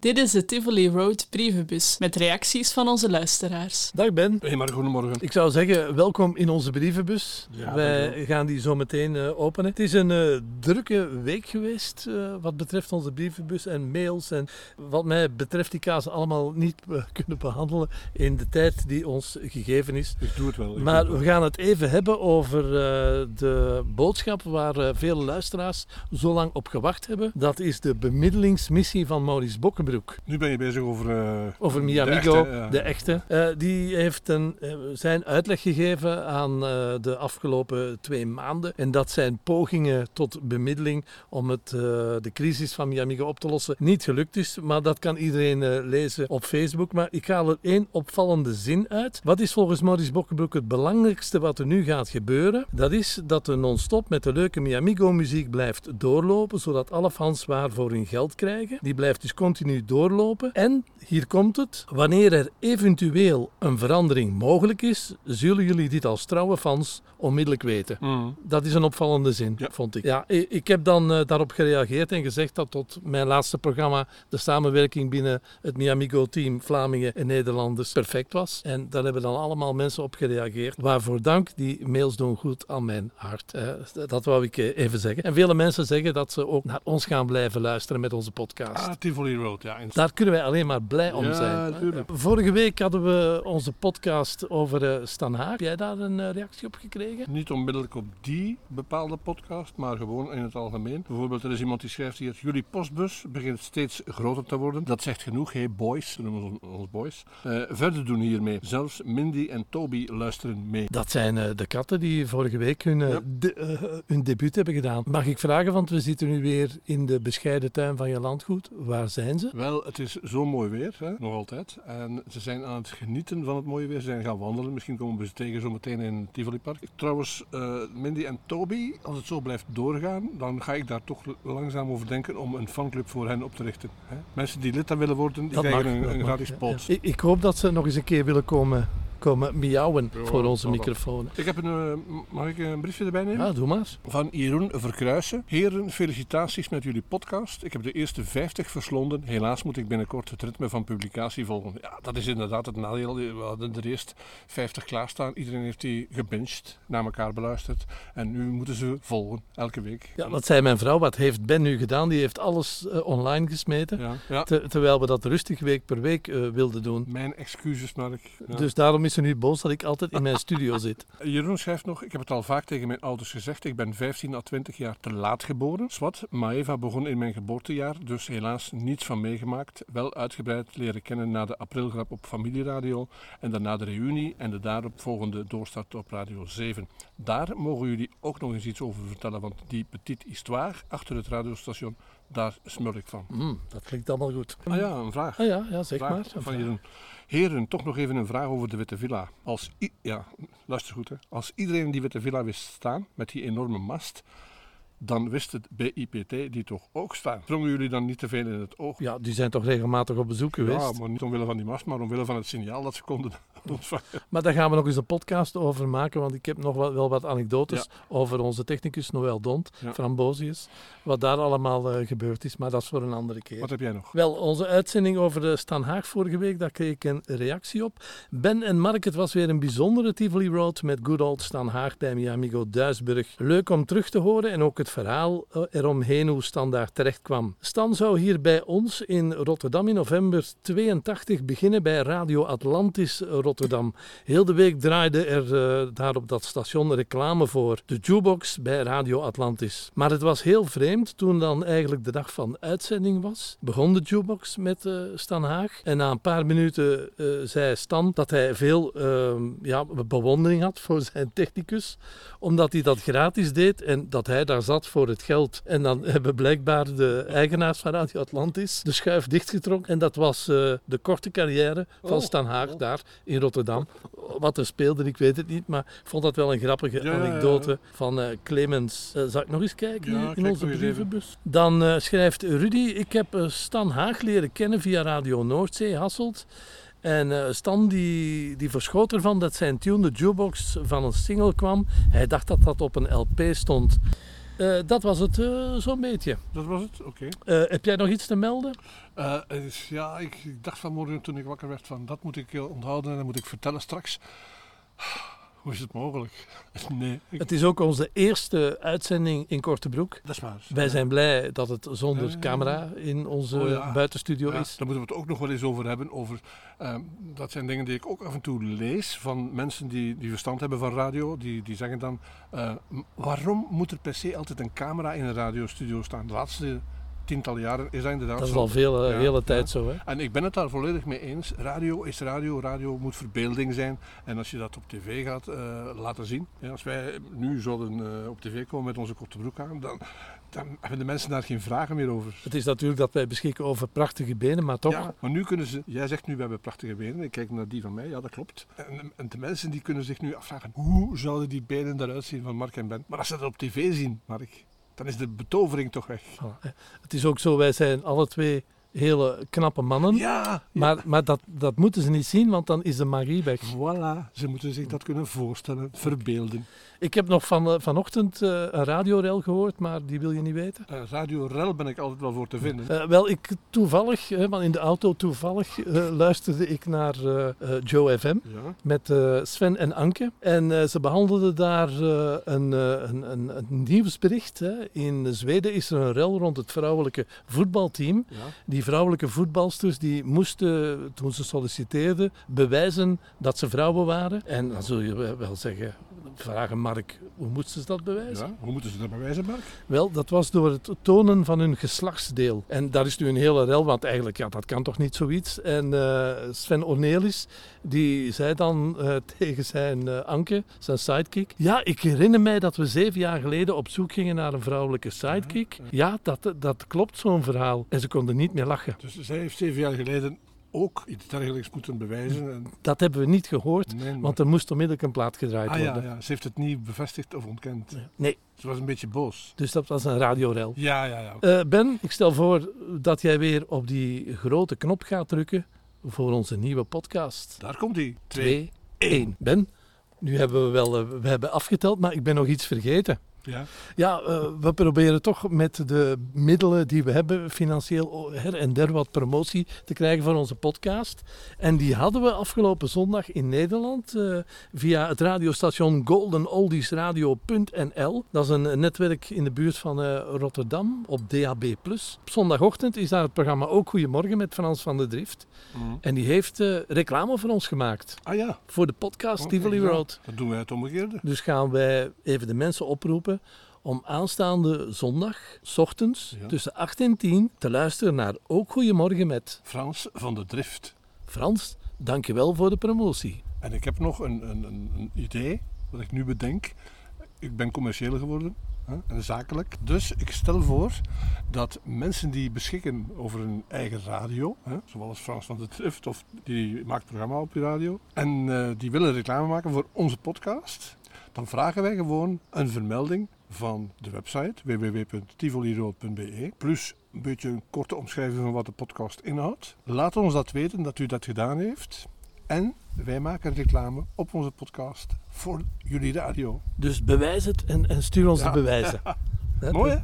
Dit is de Tivoli Road brievenbus met reacties van onze luisteraars. Dag Ben. Hey, maar goedemorgen. Ik zou zeggen, welkom in onze brievenbus. Ja, Wij gaan die zo meteen eh, openen. Het is een eh, drukke week geweest eh, wat betreft onze brievenbus en mails. En wat mij betreft die kazen allemaal niet kunnen behandelen in de tijd die ons gegeven is. Ik doe het wel. Maar we gaan het even hebben over eh, de boodschap waar eh, vele luisteraars zo lang op gewacht hebben. Dat is de bemiddelingsmissie van Maurice Bokkenbroek. Nu ben je bezig over... eh, Over de Miamigo, echte, ja. de echte. Eh, die heeft een, eh, zijn uitleg gegeven aan de afgelopen twee maanden. En dat zijn pogingen tot bemiddeling om het, de crisis van Miamigo op te lossen niet gelukt is. Maar dat kan iedereen lezen op Facebook. Maar ik haal er één opvallende zin uit. Wat is volgens Maurice Bokkenbroek het belangrijkste wat er nu gaat gebeuren? Dat is dat de non-stop met de leuke Miamigo muziek blijft doorlopen. Zodat alle fans waarvoor hun geld krijgen. Die blijft dus continu doorlopen. En, hier komt het, wanneer er eventueel een verandering mogelijk is, zullen jullie dit als trouwe fans onmiddellijk weten. Mm. Dat is een opvallende zin, Ja. vond ik. Ja, ik heb dan eh, daarop gereageerd en gezegd dat tot mijn laatste programma de samenwerking binnen het Miamigo-team Vlamingen en Nederlanders perfect was. En daar hebben dan allemaal mensen op gereageerd. Waarvoor dank, die mails doen goed aan mijn hart. Eh, dat wou ik eh, even zeggen. En vele mensen zeggen dat ze ook naar ons gaan blijven luisteren met onze podcast. Ah, Tivoli Road, ja. Daar kunnen wij alleen maar blij om Ja, zijn. Vorige week hadden we onze podcast over eh, Stan Haag. Heb jij daar een eh, reactie op gekregen? Niet onmiddellijk op die bepaalde podcast, maar gewoon in het algemeen. Bijvoorbeeld, er is iemand die schrijft hier: Jullie postbus begint steeds groter te worden. Dat zegt genoeg, hey boys, we noemen ons, ons boys. Eh, verder doen hiermee. Zelfs Mindy en Toby luisteren mee. Dat zijn de katten die vorige week hun, Ja. de- eh, hun debuut hebben gedaan. Mag ik vragen, want we zitten nu weer in de bescheiden tuin van je landgoed. Waar zijn ze? Wel, het is zo mooi weer, hè? nog altijd. En ze zijn aan het genieten van het mooie weer. Ze zijn gaan wandelen. Misschien komen we ze tegen zo meteen in het Tivoli Park. Trouwens, eh, Mindy en Toby, als het zo blijft doorgaan, dan ga ik daar toch langzaam over denken om een fanclub voor hen op te richten. Hè? Mensen die lid dan willen worden, die Dat mag, krijgen een, gratis pot. ja. Ik, ik hoop dat ze nog eens een keer willen komen, komen miauwen voor onze microfoon. Ik heb een, eh, mag ik een briefje erbij nemen? Ja, doe maar. Van Jeroen Verkruisen. Heren, felicitaties met jullie podcast. Ik heb de eerste 50 verslonden. Helaas moet ik binnenkort het ritme van publicatie volgen. Ja, dat is inderdaad het nadeel. We hadden er eerst 50 klaarstaan. Iedereen heeft die gebinged, naar elkaar beluisterd. En nu moeten ze volgen, elke week. Ja, dat zei mijn vrouw. Wat heeft Ben nu gedaan? Die heeft alles eh, online gesmeten. ja, ja. Ter- terwijl we dat rustig week per week eh, wilden doen. Mijn excuses, Mark. Ja. Dus daarom is ze nu boos dat ik altijd in mijn studio zit. Jeroen schrijft nog, ik heb het al vaak tegen mijn ouders gezegd, ik ben 15 à 20 jaar te laat geboren. Swat, Maeva begon in mijn geboortejaar, dus helaas niets van meegemaakt. Wel uitgebreid leren kennen na de aprilgrap op familieradio en daarna de reunie en de daaropvolgende doorstart op Radio 7. Daar mogen jullie ook nog eens iets over vertellen, want die petite histoire achter het radiostation, daar smul ik van. Mm, dat klinkt allemaal goed. Ah ja, een vraag. Ah ja, ja zeg Vraag maar. Een van. Jeroen. Heren, toch nog even een vraag over de Witte Villa. Als, ja, luister goed, hè. Als iedereen die Witte Villa wist staan, met die enorme mast, dan wist het BIPT die toch ook staan. Drongen jullie dan niet te veel in het oog? Ja, die zijn toch regelmatig op bezoek geweest. Ja, maar niet omwille van die mast, maar omwille van het signaal dat ze konden. Maar daar gaan we nog eens een podcast over maken, want ik heb nog wel, wel wat anekdotes over onze technicus Noël Dont, Ja. Frambozius, wat daar allemaal eh, gebeurd is, maar dat is voor een andere keer. Wat heb jij nog? Wel, onze uitzending over de Stan Haag vorige week, daar kreeg ik een reactie op. Ben en Mark, het was weer een bijzondere Tivoli Road met good old Stan Haag bij Miamigo Duisburg. Leuk om terug te horen en ook het verhaal eh, eromheen hoe Stan daar terecht kwam. Stan zou hier bij ons in Rotterdam in november 82 beginnen bij Radio Atlantis Rotterdam. Heel de week draaide er eh, daar op dat station reclame voor. De jukebox bij Radio Atlantis. Maar het was heel vreemd toen dan eigenlijk de dag van uitzending was. Begon de jukebox met eh, Stan Haag. En na een paar minuten eh, zei Stan dat hij veel ehm, ja, bewondering had voor zijn technicus. Omdat hij dat gratis deed en dat hij daar zat voor het geld. En dan hebben blijkbaar de eigenaars van Radio Atlantis de schuif dichtgetrokken. En dat was de korte carrière van Oh, Stan Haag oh. daar in Rotterdam. Wat er speelde, ik weet het niet. Maar ik vond dat wel een grappige Ja, ja, ja. anekdote van eh, Clemens. Eh, zal ik nog eens kijken in kijk onze brievenbus? Dan eh, schrijft Rudy, ik heb Stan Haag leren kennen via Radio Noordzee, Hasselt. En Stan die, die verschoot ervan dat zijn tune, de jukebox, van een single kwam. Hij dacht dat dat op een LP stond. Eh, dat was het eh, zo'n beetje. Dat was het? Oké. Eh, heb jij nog iets te melden? Is- ja, ik, ik dacht vanmorgen toen ik wakker werd van dat moet ik onthouden en dat moet ik vertellen straks. Hoe is het mogelijk? Nee, Het is ook onze eerste uitzending in Kortebroek. dat is waar. Wij zijn blij dat het zonder camera in onze oh ja. buitenstudio Ja, is. daar moeten we het ook nog wel eens over hebben. Over, ehm, dat zijn dingen die ik ook af en toe lees van mensen die, die verstand hebben van radio. Die, die zeggen dan, eh, waarom moet er per se altijd een camera in een radiostudio staan? De laatste tientallen jaren is dat inderdaad Dat is al veel, eh, Ja, hele ja. tijd zo. Hè? En ik ben het daar volledig mee eens. Radio is radio. Radio moet verbeelding zijn. En als je dat op tv gaat eh, laten zien. Ja, als wij nu zouden eh, op tv komen met onze korte broek aan, dan, dan hebben de mensen daar geen vragen meer over. Het is natuurlijk dat wij beschikken over prachtige benen, maar toch. Ja, maar nu kunnen ze, jij zegt nu we hebben prachtige benen, ik kijk naar die van mij, ja dat klopt. En, en de mensen die kunnen zich nu afvragen, hoe zouden die benen eruit zien van Mark en Ben? Maar als ze dat op tv zien, Mark, dan is de betovering toch weg. Het is ook zo, wij zijn alle twee hele knappe mannen. Ja, Maar, maar dat, dat moeten ze niet zien, want dan is de magie weg. voilà, ze moeten zich dat kunnen voorstellen, verbeelden. Ik heb nog van, eh, vanochtend eh, een radiorel gehoord, maar die wil je niet weten. Eh, Radio Rel ben ik altijd wel voor te vinden. Wel, ik toevallig, hè, want in de auto toevallig, luisterde ik naar Joe FM Ja, met Sven en Anke. En ze behandelden daar een, een, een, een nieuwsbericht. Hè. In Zweden is er een rel rond het vrouwelijke voetbalteam. ja. Die vrouwelijke voetbalsters die moesten, toen ze solliciteerden, bewijzen dat ze vrouwen waren. En dan zul je wel zeggen, vragen Mark, hoe moesten ze dat bewijzen? ja. Hoe moeten ze dat bewijzen, Mark? Wel, dat was door het tonen van hun geslachtsdeel. En daar is nu een hele rel, want eigenlijk, ja, dat kan toch niet zoiets. En eh, Sven Ornelis, die zei dan eh, tegen zijn eh, Anke, zijn sidekick... Ja, ik herinner mij dat we zeven jaar geleden op zoek gingen naar een vrouwelijke sidekick. Ja, dat, dat klopt, zo'n verhaal. En ze konden niet meer lachen. Dus zij heeft zeven jaar geleden ook iets dergelijks moeten bewijzen. En, Dat hebben we niet gehoord, nee, maar- want er moest onmiddellijk een plaat gedraaid ah, ja, worden. ja, ze heeft het niet bevestigd of ontkend. Nee, Ze was een beetje boos. dus dat was een radiorel. Ja, ja, ja. Eh, ben, ik stel voor dat jij weer op die grote knop gaat drukken voor onze nieuwe podcast. Daar komt hij. 2, 1. Ben, nu hebben we wel eh, we hebben afgeteld, maar ik ben nog iets vergeten. Ja. Ja, eh, we proberen toch met de middelen die we hebben financieel her en der wat promotie te krijgen voor onze podcast. En die hadden we afgelopen zondag in Nederland eh, via het radiostation goldenoldiesradio.nl. Dat is een netwerk in de buurt van eh, Rotterdam op DAB+. Op zondagochtend is daar het programma Ook Goedemorgen met Frans van der Drift. Mm. En die heeft reclame voor ons gemaakt. Ah ja, Voor de podcast Oh, Tivoli. Road. dat doen wij het omgekeerde. Dus gaan wij even de mensen oproepen om aanstaande zondag, s ochtends, Ja. tussen 8 en 10, te luisteren naar Ook Goedemorgen met Frans van de Drift. Frans. Dankjewel voor de promotie. En ik heb nog een, een, een, idee, wat ik nu bedenk. Ik ben commercieel geworden hè, en zakelijk. Dus ik stel voor dat mensen die beschikken over een eigen radio, hè, zoals Frans van de Drift, of die maakt programma op je radio, en eh, die willen reclame maken voor onze podcast, dan vragen wij gewoon een vermelding van de website www.tivoliroad.be plus een beetje een korte omschrijving van wat de podcast inhoudt. Laat ons dat weten dat u dat gedaan heeft. En wij maken reclame op onze podcast voor jullie radio. Dus bewijs het en, en stuur ons Ja. de bewijzen. Mooi hè?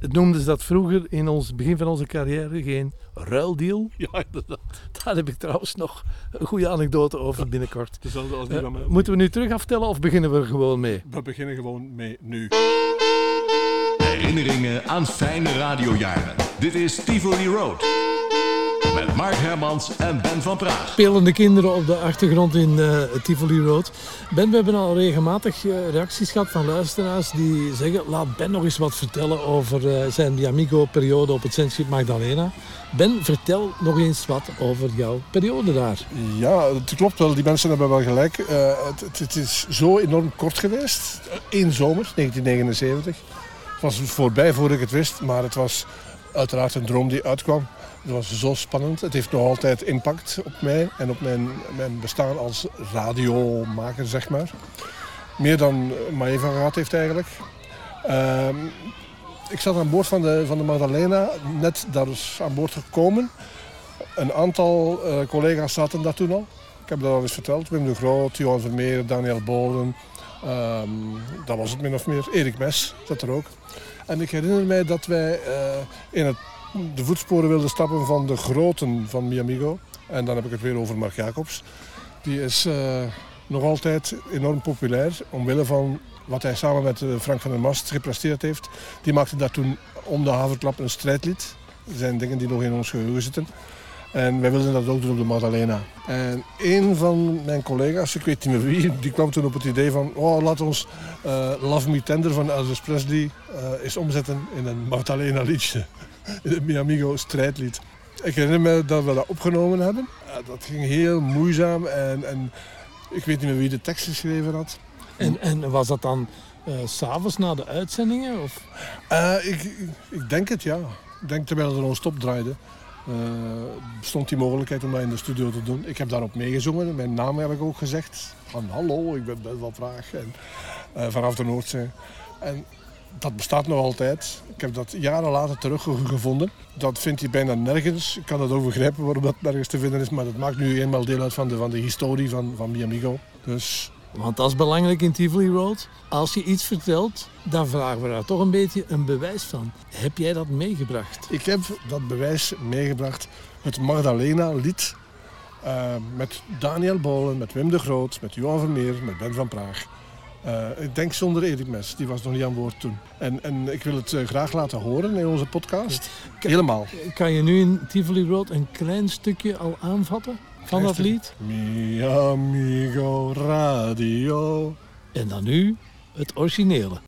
Het noemden ze dat vroeger in ons begin van onze carrière geen ruildeal. Ja, inderdaad. Daar heb ik trouwens nog een goede anekdote over binnenkort. Als die Eh, van mij. moeten we nu terug aftellen of beginnen we er gewoon mee? We beginnen gewoon mee nu. Herinneringen aan fijne radiojaren. Dit is Tivoli Road. Met Mark Hermans en Ben van Praag. spelende kinderen op de achtergrond in eh Tivoli Road. Ben, we hebben al regelmatig eh, reacties gehad van luisteraars die zeggen... laat Ben nog eens wat vertellen over eh, zijn Diamigo-periode op het Zendschip Magdalena. Ben, vertel nog eens wat over jouw periode daar. Ja, het klopt wel. Die mensen hebben wel gelijk. Eh, het, het, het is zo enorm kort geweest. Eén zomer, 1979. Het was voorbij voor ik het wist, maar het was uiteraard een droom die uitkwam. Het was zo spannend. Het heeft nog altijd impact op mij en op mijn, mijn bestaan als radiomaker, zeg maar. Meer dan Maeva gehad heeft eigenlijk. Ehm, ik zat aan boord van de, van de Magdalena, net daar is aan boord gekomen. Een aantal eh, collega's zaten daar toen al. Ik heb dat al eens verteld. Wim de Groot, Johan Vermeer, Daniel Bolen. Ehm, dat was het min of meer. Erik Mes zat er ook. En ik herinner mij dat wij eh, in het, de voetsporen wilden stappen van de groten van Miamigo. En dan heb ik het weer over Mark Jacobs. Die is eh, nog altijd enorm populair omwille van wat hij samen met eh, Frank van der Mast gepresteerd heeft. Die maakte daar toen om de haverklap een strijdlied. Dat zijn dingen die nog in ons geheugen zitten. En wij wilden dat ook doen op de Magdalena. En een van mijn collega's, ik weet niet meer wie, die kwam toen op het idee van... Oh, laat ons uh, Love Me Tender van Elvis Presley uh, eens omzetten in een Magdalena liedje. In het Miamigo strijdlied. Ik herinner me dat we dat opgenomen hebben. Dat ging heel moeizaam en, en ik weet niet meer wie de tekst geschreven had. En, en was dat dan uh, s'avonds na de uitzendingen? Of? Uh, ik, ik, denk het, ja. Ik denk terwijl er non-stop draaide. Uh, bestond die mogelijkheid om dat in de studio te doen. Ik heb daarop meegezongen. Mijn naam heb ik ook gezegd. Van hallo, ik ben Ben van Praag. En, vanaf de Noordzee. En dat bestaat nog altijd. Ik heb dat jaren later teruggevonden. Dat vindt hij bijna nergens. Ik kan het ook begrijpen waarom dat nergens te vinden is. Maar dat maakt nu eenmaal deel uit van de, van de historie van, van Miamigo. Dus want dat is belangrijk in Tivoli Road. Als je iets vertelt, dan vragen we daar toch een beetje een bewijs van. Heb jij dat meegebracht? Ik heb dat bewijs meegebracht. Het Magdalena-lied. Uh, met Daniel Bolen, met Wim de Groot, met Johan Vermeer, met Ben van Praag. Uh, ik denk zonder Erik Mes, die was nog niet aan boord toen. En, en ik wil het uh, graag laten horen in onze podcast. Kan, Helemaal. Kan je nu in Tivoli Road een klein stukje al aanvatten? van dat lied. Mi amigo radio. En dan nu het originele.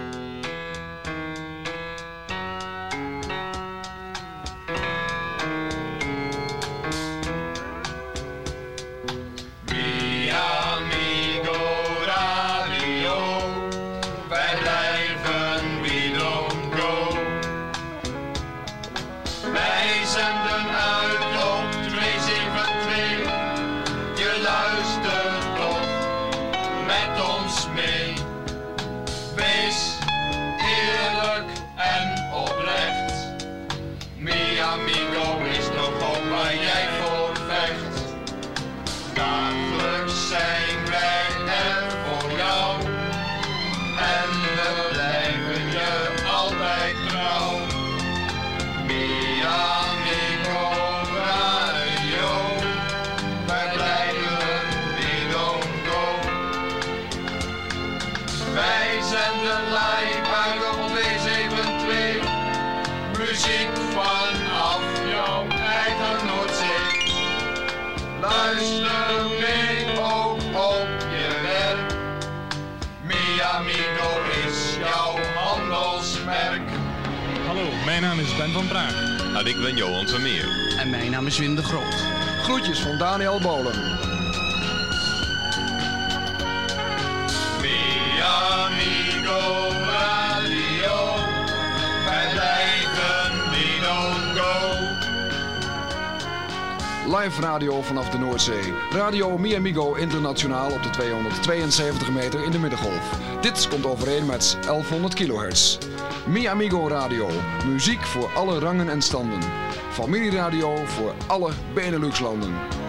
Ben van Praag. En ik ben Johan Vermeer. En mijn naam is Wim de Groot. Groetjes van Daniel Bolen. Mi amigo radio. Wij blijven go. Live radio vanaf de Noordzee. Radio Mi Amigo Internationaal op de 272 meter in de middengolf. Dit komt overeen met 1100 kilohertz. Mi Amigo Radio. Muziek voor alle rangen en standen. Familieradio voor alle Benelux-landen.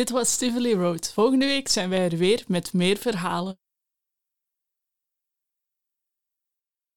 Dit was Tivoli Road. Volgende week zijn wij er weer met meer verhalen.